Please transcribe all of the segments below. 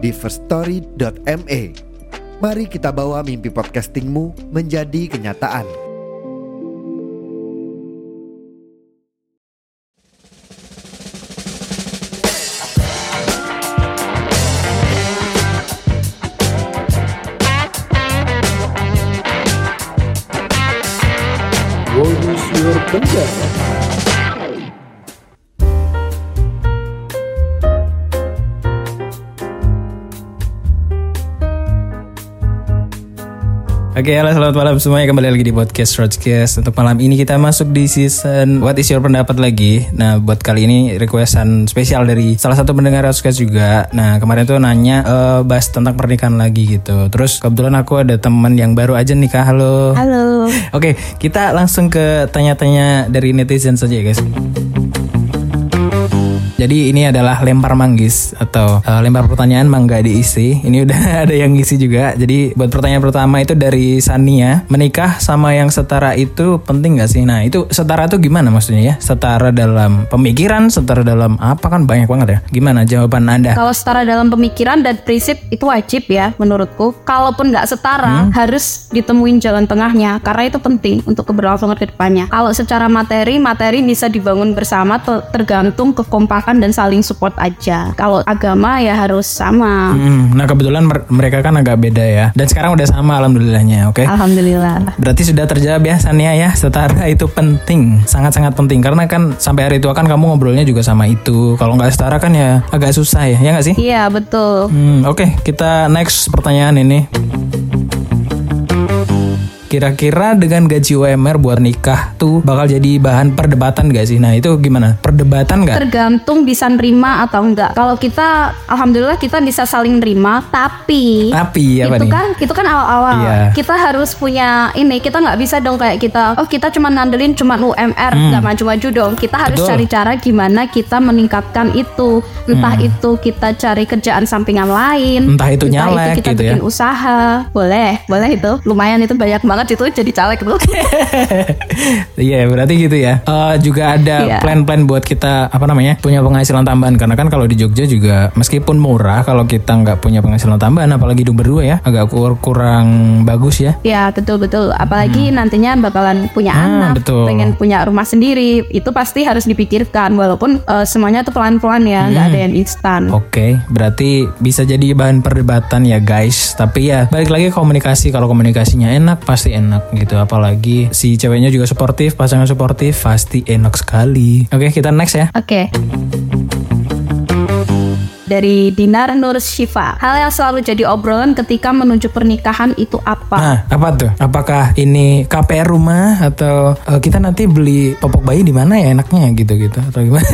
di firststory.me. Mari kita bawa mimpi podcastingmu menjadi kenyataan. Bonus Your Penjara. Oke, halo selamat malam semuanya kembali lagi di podcast Roadcast. Untuk malam ini kita masuk di season What is your pendapat lagi? Nah, buat kali ini requestan spesial dari salah satu pendengar Roadcast juga. Nah, kemarin tuh nanya eh, bahas tentang pernikahan lagi gitu. Terus kebetulan aku ada teman yang baru aja nikah. Halo. Halo. Oke, kita langsung ke tanya-tanya dari netizen saja ya guys. Jadi ini adalah lempar manggis atau uh, lempar pertanyaan mangga diisi. Ini udah ada yang ngisi juga. Jadi buat pertanyaan pertama itu dari Sania, menikah sama yang setara itu penting gak sih? Nah itu setara itu gimana maksudnya ya? Setara dalam pemikiran, setara dalam apa kan banyak banget ya. Gimana jawaban anda? Kalau setara dalam pemikiran dan prinsip itu wajib ya menurutku. Kalaupun nggak setara harus ditemuin jalan tengahnya karena itu penting untuk keberlangsungan ke depannya. Kalau secara materi, materi bisa dibangun bersama te- tergantung kekompakan dan saling support aja. Kalau agama ya harus sama. Hmm, nah kebetulan mer- mereka kan agak beda ya. Dan sekarang udah sama alhamdulillahnya, oke? Alhamdulillah. Berarti sudah terjawab ya Sania ya Setara itu penting Sangat-sangat penting Karena kan sampai hari tua kan kamu ngobrolnya juga sama itu Kalau nggak setara kan ya agak susah ya Ya nggak sih? Iya betul. Hmm, Oke kita next pertanyaan ini Kira-kira dengan gaji UMR buat nikah tuh bakal jadi bahan perdebatan gak sih? Nah itu gimana? Perdebatan gak? Tergantung bisa nerima atau enggak. Kalau kita, alhamdulillah kita bisa saling nerima, tapi Tapi apa itu nih? kan itu kan awal-awal Iya. kita harus punya ini kita nggak bisa dong kayak kita oh kita cuma ngandelin cuma UMR nggak maju-maju dong kita harus Hmm. Betul. cari cara gimana kita meningkatkan itu entah itu kita cari kerjaan sampingan lain Hmm. Entah itu nyalek kita gitu ya. bikin usaha boleh boleh itu lumayan itu banyak banget itu jadi caleg tuh Iya berarti gitu ya. Eh, juga ada Iya. plan-plan buat kita apa namanya punya penghasilan tambahan karena kan kalau di Jogja juga meskipun murah kalau kita nggak punya penghasilan tambahan apalagi hidup berdua ya agak kur- kurang bagus ya. Ya betul betul. Apalagi nantinya bakalan punya Hmm, anak, betul. pengen punya rumah sendiri, itu pasti harus dipikirkan. Walaupun eh, semuanya tuh pelan pelan ya, nggak Hmm. ada yang instan. Oke, berarti bisa jadi bahan perdebatan ya guys. Tapi ya balik lagi komunikasi. Kalau komunikasinya enak pasti enak gitu. Apalagi si ceweknya juga suportif, pasangan suportif pasti enak sekali. Oke, kita next ya. Oke. Dari Dinar Nur Shifa, hal yang selalu jadi obrolan ketika menuju pernikahan itu apa? Nah, apa tuh? Apakah ini KPR rumah atau eh, kita nanti beli popok bayi di mana ya enaknya gitu-gitu atau gimana?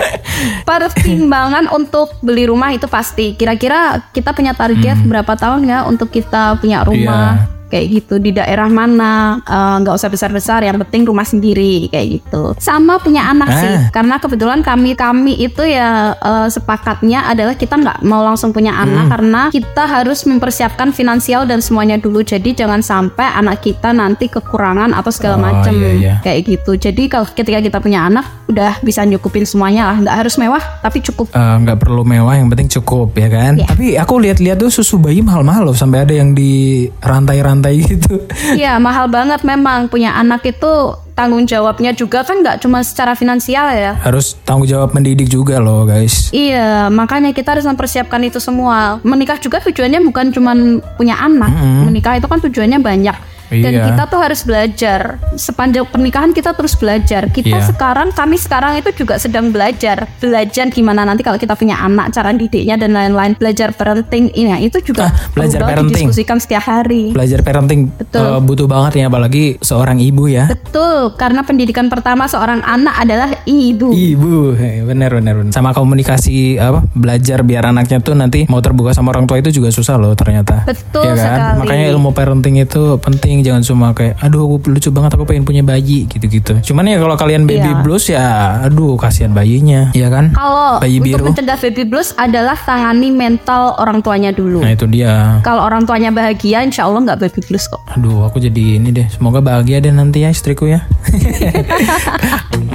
Pertimbangan untuk beli rumah itu pasti. Kira-kira kita punya target berapa tahun nggak untuk kita punya rumah? Hmm. Kayak gitu di daerah mana? Eh, nggak usah besar-besar, yang penting rumah sendiri kayak gitu. Sama punya anak Ah. sih, karena kebetulan kami kami itu ya eh, sepakatnya adalah kita nggak mau langsung punya Hmm. anak karena kita harus mempersiapkan finansial dan semuanya dulu. Jadi jangan sampai anak kita nanti kekurangan atau segala Oh, macam iya, iya. kayak gitu. Jadi kalau ketika kita punya anak udah bisa nyukupin semuanya lah, nggak harus mewah tapi cukup. Eh, nggak perlu mewah, yang penting cukup ya kan. Iya. Tapi aku lihat-lihat tuh susu bayi mahal-mahal loh, sampai ada yang di rantai-rantai gitu. Iya mahal banget memang punya anak itu tanggung jawabnya juga kan nggak cuma secara finansial ya. Harus tanggung jawab mendidik juga loh guys. Iya, makanya kita harus mempersiapkan itu semua. Menikah juga tujuannya bukan cuma punya anak. Menikah itu kan tujuannya banyak. Dan Iya. kita tuh harus belajar. Sepanjang pernikahan kita terus belajar. Kita Iya. sekarang, kami sekarang itu juga sedang belajar. Belajar gimana nanti kalau kita punya anak, cara didiknya dan lain-lain. Belajar parenting ini, ya, itu juga Ah, belajar parenting. didiskusikan setiap hari. Belajar parenting Betul. eh, butuh banget ya apalagi seorang ibu ya. Betul, karena pendidikan pertama seorang anak adalah ibu. Ibu, eh, bener bener bener. Sama komunikasi apa belajar biar anaknya tuh nanti mau terbuka sama orang tua itu juga susah loh ternyata. Betul Iya kan? sekali. Makanya ilmu parenting itu penting jangan cuma kayak aduh aku lucu banget aku pengen punya bayi gitu-gitu. Cuman ya kalau kalian baby Iya. blues ya aduh kasihan bayinya, ya kan? Kalau Bayi untuk biru. mencegah baby blues adalah tangani mental orang tuanya dulu. Nah itu dia. Kalau orang tuanya bahagia, insya Allah nggak baby blues kok. Aduh aku jadi ini deh. Semoga bahagia deh nanti ya istriku ya.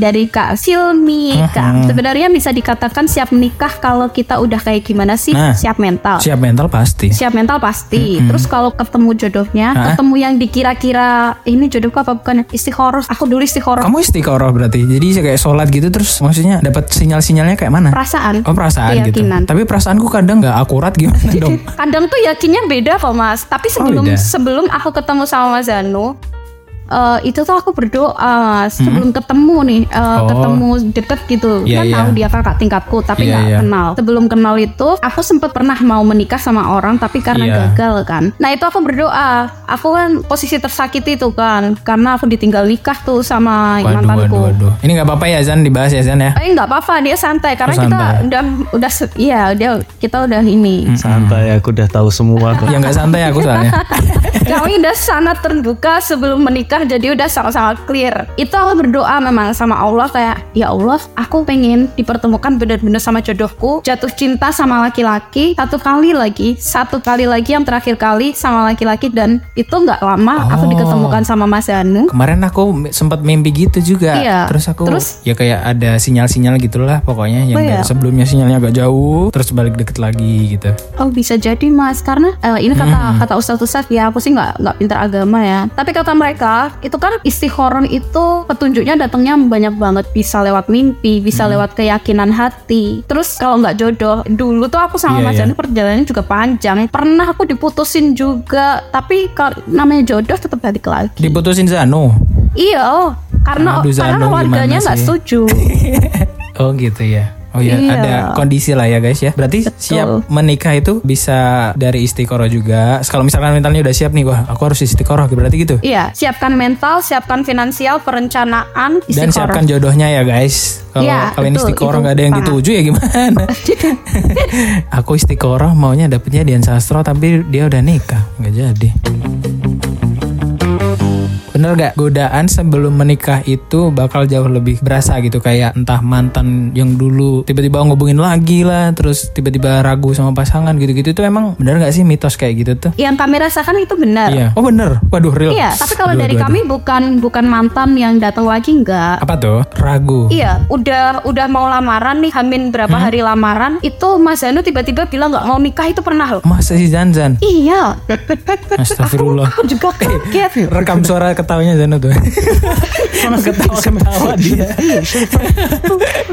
Dari Kak Silmi. Kak, sebenarnya bisa dikatakan siap menikah kalau kita udah kayak gimana sih? Nah, siap mental. Siap mental pasti. Siap mental pasti. Terus kalau ketemu jodohnya, Hah? ketemu yang dikira-kira ini jodohku apa bukan istikharah. Aku dulu istikharah. Kamu istiqoroh berarti. Jadi kayak sholat gitu terus maksudnya dapat sinyal-sinyalnya kayak mana? Perasaan. Oh perasaan gitu. Keyakinan. Tapi perasaanku kadang nggak akurat gimana dong? Kadang tuh yakinnya beda kok mas. Tapi sebelum beda. sebelum aku ketemu sama Mas Zanu, eh, itu tuh aku berdoa sebelum ketemu nih, Hmm. Oh. ketemu deket gitu. Iya, kan iya. tahu dia kakak tingkatku, tapi Iya, nggak iya. kenal. Sebelum kenal itu, aku sempet pernah mau menikah sama orang, tapi karena Iya. gagal kan. Nah itu aku berdoa. Aku kan posisi tersakiti tuh kan, karena aku ditinggal nikah tuh sama Waduh, mantanku. waduh, waduh. Ini nggak apa-apa ya Zan dibahas ya Zan ya. Eh nggak apa-apa dia santai karena Oh, kita santai. udah udah se- iya dia kita udah ini Santai, aku udah tahu semua kok. Ya nggak santai aku soalnya. kami udah sangat terbuka sebelum menikah jadi udah sangat-sangat clear itu aku berdoa memang sama Allah kayak ya Allah aku pengen dipertemukan benar-benar sama jodohku jatuh cinta sama laki-laki satu kali lagi satu kali lagi yang terakhir kali sama laki-laki dan itu nggak lama aku Oh. diketemukan sama Mas Danu Kemarin aku sempat mimpi gitu juga. Iya. Terus aku Terus? ya kayak ada sinyal-sinyal gitulah pokoknya yang Oh, iya. dari sebelumnya sinyalnya agak jauh, terus balik deket lagi gitu. Oh bisa jadi mas karena eh, ini kata kata Ustadz Ustadz ya aku sih nggak nggak pintar agama ya tapi kata mereka itu kan istikhoron itu petunjuknya datangnya banyak banget. Bisa lewat mimpi bisa lewat keyakinan hati. Terus kalau nggak jodoh dulu tuh aku sama Iya, Mas iya. Jani perjalanannya juga panjang. Pernah aku diputusin juga. Tapi kalau namanya jodoh tetap balik lagi. Diputusin Zanu. iya oh. Karena Aduh, karena Zanu warganya nggak setuju. Oh gitu ya. Oh ya, Iya. ada kondisi lah ya guys ya. Berarti siap menikah itu bisa dari istiqoroh juga. Kalau misalkan mentalnya udah siap nih, wah aku harus istiqoroh, berarti gitu. iya siapkan mental siapkan finansial perencanaan Dan istikharah. siapkan jodohnya ya guys. Kalau Iya, kalian betul, istiqoroh nggak ada yang dituju ya gimana? aku istiqoroh maunya dapetnya Dian Sastro tapi dia udah nikah, nggak jadi. Bener gak godaan sebelum menikah itu bakal jauh lebih berasa gitu kayak entah mantan yang dulu tiba-tiba ngubungin lagi lah terus tiba-tiba ragu sama pasangan gitu-gitu itu emang bener gak sih mitos kayak gitu tuh? yang kami rasakan itu benar Iya. Oh bener. Waduh real. Iya, tapi kalau dari aduh, kami bukan bukan mantan yang datang lagi enggak. Apa tuh? Ragu. Iya, udah udah mau lamaran nih, Hamin berapa Hmm? hari lamaran, itu Mas Zanu tiba-tiba bilang nggak mau nikah itu pernah loh. Masa si Zanzan? Iya, Astagfirullah. aku juga kaget. Rekam suara ketawanya Zano tuh. Ketawa-ketawa dia.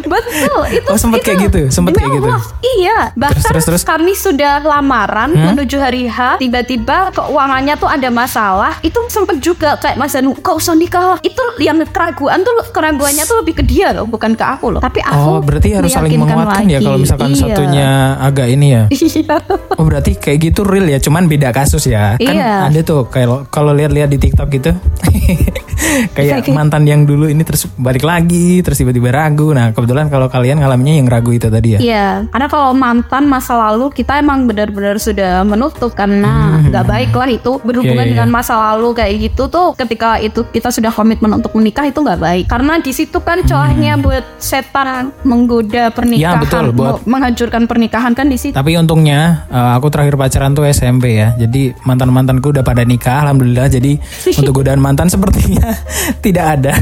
Betul, itu Oh, sempet itu. kayak gitu? Sempet Demi kayak gitu? Iya, bahkan terus, terus? Hmm? kami sudah lamaran menuju hari H, tiba-tiba keuangannya tuh ada masalah. Itu sempet juga kayak Mas Zanu, kau usah nikah. Itu yang keraguan tuh keraguannya tuh lebih ke dia loh, bukan ke aku loh. Tapi aku Oh, berarti harus saling menguatkan ya lagi. kalau misalkan Iya. satunya agak ini ya. Iya. Oh, berarti kayak gitu real ya, cuman beda kasus ya. Kan Iya. ada tuh kalau kalau lihat-lihat di TikTok gitu. kayak mantan yang dulu ini terus balik lagi, terus tiba-tiba ragu. Nah, kebetulan kalau kalian ngalaminnya yang ragu itu tadi ya. Iya, karena kalau mantan masa lalu kita emang benar-benar sudah menutup karena nggak baik lah itu berhubungan Hmm. Iya, iya, dengan masa lalu kayak gitu tuh ketika itu kita sudah komitmen untuk menikah itu nggak baik karena di situ kan celahnya buat setan menggoda pernikahan, Hmm. Ya, betul, buat- menghancurkan pernikahan kan di situ. Tapi untungnya eh, aku terakhir pacaran tuh SMP ya. Jadi mantan-mantanku udah pada nikah alhamdulillah. Jadi untuk godaan mantan sepertinya tidak ada.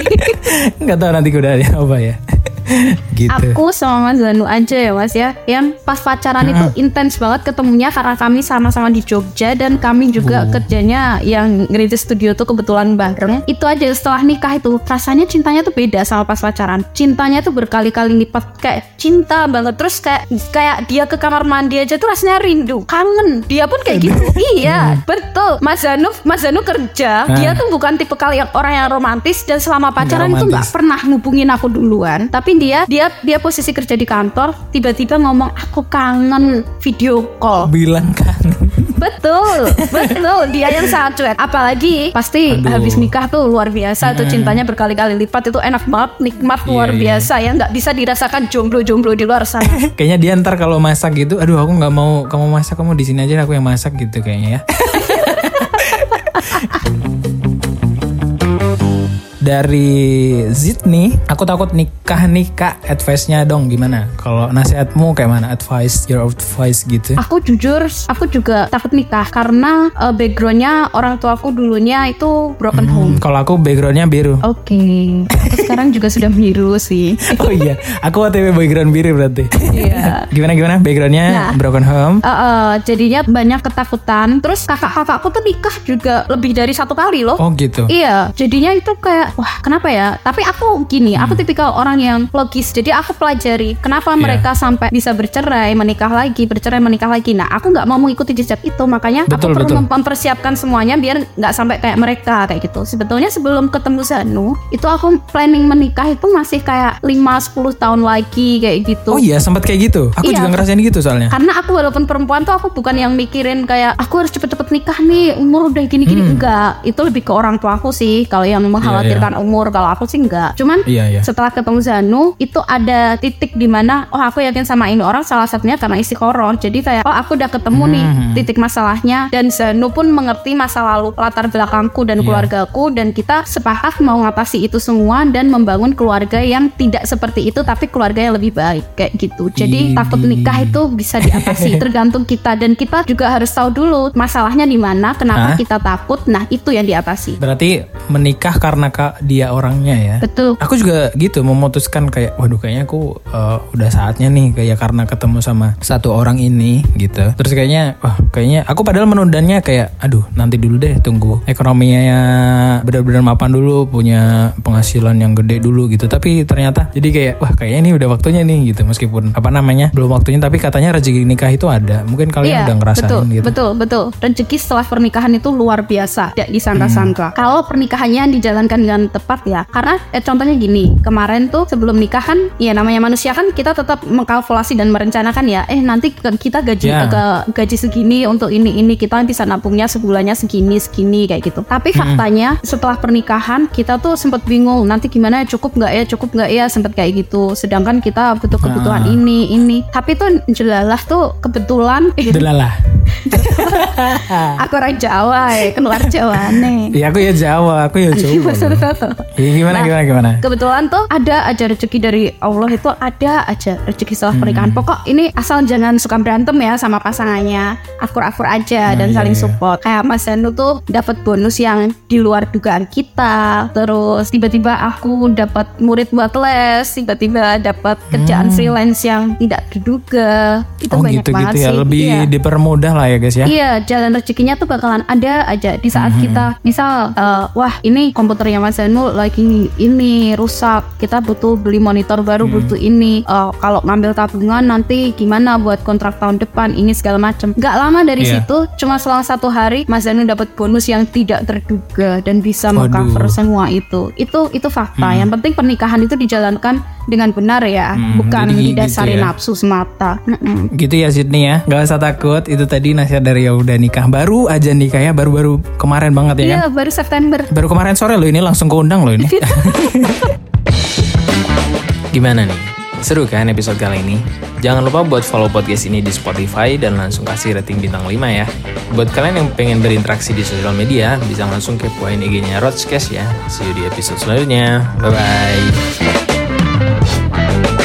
Nggak tahu nanti godaannya apa ya. Gitu. Aku sama Mas Zanu aja ya Mas ya. Yang pas pacaran itu intens banget ketemunya Karena kami sama-sama di Jogja Dan kami juga kerjanya yang ngerintis studio tuh kebetulan bareng. Itu aja setelah nikah itu Rasanya cintanya tuh beda sama pas pacaran. Cintanya tuh berkali-kali lipat Kayak cinta banget. Terus kayak kayak dia ke kamar mandi aja tuh rasanya rindu Kangen. Dia pun kayak gitu. Iya betul. Mas Zanu Mas Zanu kerja. Dia tuh bukan tipe kali yang orang yang romantis Dan selama pacaran itu nggak pernah ngubungin aku duluan. Tapi dia dia dia posisi kerja di kantor tiba-tiba ngomong aku kangen video call Bilang kan. betul betul dia yang sangat cuek apalagi pasti Aduh. habis nikah tuh luar biasa tuh cintanya berkali-kali lipat itu enak banget nikmat Iya, luar iya. biasa ya nggak bisa dirasakan jomblo-jomblo di luar sana Kayaknya dia ntar kalau masak gitu, aduh aku nggak mau kamu masak, kamu di sini aja aku yang masak gitu kayaknya ya. Dari Zid nih, aku takut nikah nih kak. Advice-nya dong gimana? Kalau nasihatmu kayak mana? Advice, your advice gitu. aku jujur aku juga takut nikah karena eh, backgroundnya orang tuaku dulunya itu broken home Hmm, kalau aku backgroundnya biru. Oke, aku sekarang juga sudah biru sih. Oh iya, aku OTW background biru berarti. Iya. gimana gimana? Backgroundnya Nah. broken home. Eh, eh, jadinya banyak ketakutan. Terus kakak-kakakku tuh nikah juga lebih dari satu kali loh. Oh gitu. Iya, jadinya itu kayak wah kenapa ya? Tapi aku gini, aku Hmm. tipikal orang yang logis. Jadi aku pelajari kenapa Iya. mereka sampai bisa bercerai, menikah lagi, bercerai, menikah lagi. Nah, aku nggak mau mengikuti jejak itu, makanya Betul, aku perlu betul. mempersiapkan semuanya biar nggak sampai kayak mereka kayak gitu. Sebetulnya sebelum ketemu Zanu, itu aku planning menikah itu masih kayak 5-10 tahun lagi kayak gitu. Oh iya, sempat kayak gitu. Aku Iya. juga ngerasain gitu soalnya. Karena aku walaupun perempuan tuh aku bukan yang mikirin kayak aku harus cepet-cepet nikah nih umur udah gini-gini Hmm. enggak itu lebih ke orang tua aku sih kalau yang mengkhawatirkan umur. Kalau aku sih enggak. Cuman Iya, iya. setelah ketemu Zanu itu ada titik di mana oh aku yakin sama ini orang salah satunya karena istiqoroh jadi kayak oh aku udah ketemu nih Hmm. titik masalahnya. Dan Zanu pun mengerti masa lalu latar belakangku dan Iya. keluargaku. Dan kita sepakat mau ngatasi itu semua dan membangun keluarga yang tidak seperti itu tapi keluarga yang lebih baik. Kayak gitu. Jadi Idih. takut nikah itu bisa diatasi. Tergantung kita. Dan kita juga harus tahu dulu masalahnya di mana kenapa Hah? kita takut. Nah itu yang diatasi. Berarti menikah karena dia orangnya ya. betul Aku juga gitu memutuskan kayak waduh kayaknya aku uh, udah saatnya nih kayak karena ketemu sama satu orang ini gitu. Terus kayaknya wah kayaknya aku padahal menundanya kayak aduh nanti dulu deh tunggu ekonominya benar-benar mapan dulu punya penghasilan yang gede dulu gitu. Tapi ternyata jadi kayak wah kayaknya ini udah waktunya nih gitu meskipun apa namanya belum waktunya tapi katanya rezeki nikah itu ada. Mungkin kalian udah ngerasain betul, gitu. betul, betul. Rezeki setelah pernikahan itu luar biasa, tidak disangka-sangka. Hmm. Kalau pernikahannya dijalankan dengan tepat ya, karena eh, contohnya gini, kemarin tuh sebelum nikah kan, ya namanya manusia kan kita tetap mengkalkulasi dan merencanakan ya, eh nanti kita gaji Ya. ke- gaji segini untuk ini ini kita bisa nabungnya sebulannya segini segini kayak gitu. Tapi faktanya setelah pernikahan kita tuh sempat bingung nanti gimana ya cukup nggak ya cukup nggak ya sempat kayak gitu. Sedangkan kita butuh kebutuhan Ah. ini ini. Tapi tuh jelalah tuh kebetulan Delalah. aku orang Jawa ya, keluar Jawa nih. Ya aku ya Jawa, aku ya Jawa. Ya, gimana Nah, gimana gimana? Kebetulan tuh ada aja rezeki dari Allah itu ada aja rezeki setelah Hmm. pernikahan. Pokok ini asal jangan suka berantem ya sama pasangannya, akur-akur aja dan iya, saling iya. support. Kayak Mas Danu tuh dapat bonus yang di luar dugaan kita. Terus tiba-tiba aku dapat murid buat les, tiba-tiba dapat kerjaan freelance yang tidak diduga. Itu Hmm. oh banyak gitu banget gitu ya, sih. lebih Iya. dipermudah lah ya guys ya. Iya, jalan rezekinya tuh bakalan ada aja di saat Mhm. kita misal eh, wah ini komputernya Mas Zanu lagi ini rusak, kita butuh beli monitor baru, Mhm. butuh ini. Eh, kalau ngambil tabungan nanti gimana buat kontrak tahun depan ini segala macam. Gak lama dari Iya. situ, cuma selang satu hari Mas Zanu dapat bonus yang tidak terduga dan bisa mengcover semua itu. Itu itu fakta. Mhm. Yang penting pernikahan itu dijalankan dengan benar ya, Hmm, bukan gitu didasari ya. nafsu semata. Mm-mm. Gitu ya Sydney ya, nggak usah takut. Itu tadi nasihat dari yang udah nikah, baru aja nikah ya, baru-baru kemarin banget ya kan. Iya, baru September. Baru kemarin sore loh ini langsung keundang loh ini. Gimana nih? Seru kan episode kali ini? Jangan lupa buat follow podcast ini di Spotify dan langsung kasih rating bintang 5 ya. Buat kalian yang pengen berinteraksi di sosial media, bisa langsung kepoin IG-nya Rodscast ya. See you di episode selanjutnya. Bye-bye. Bye.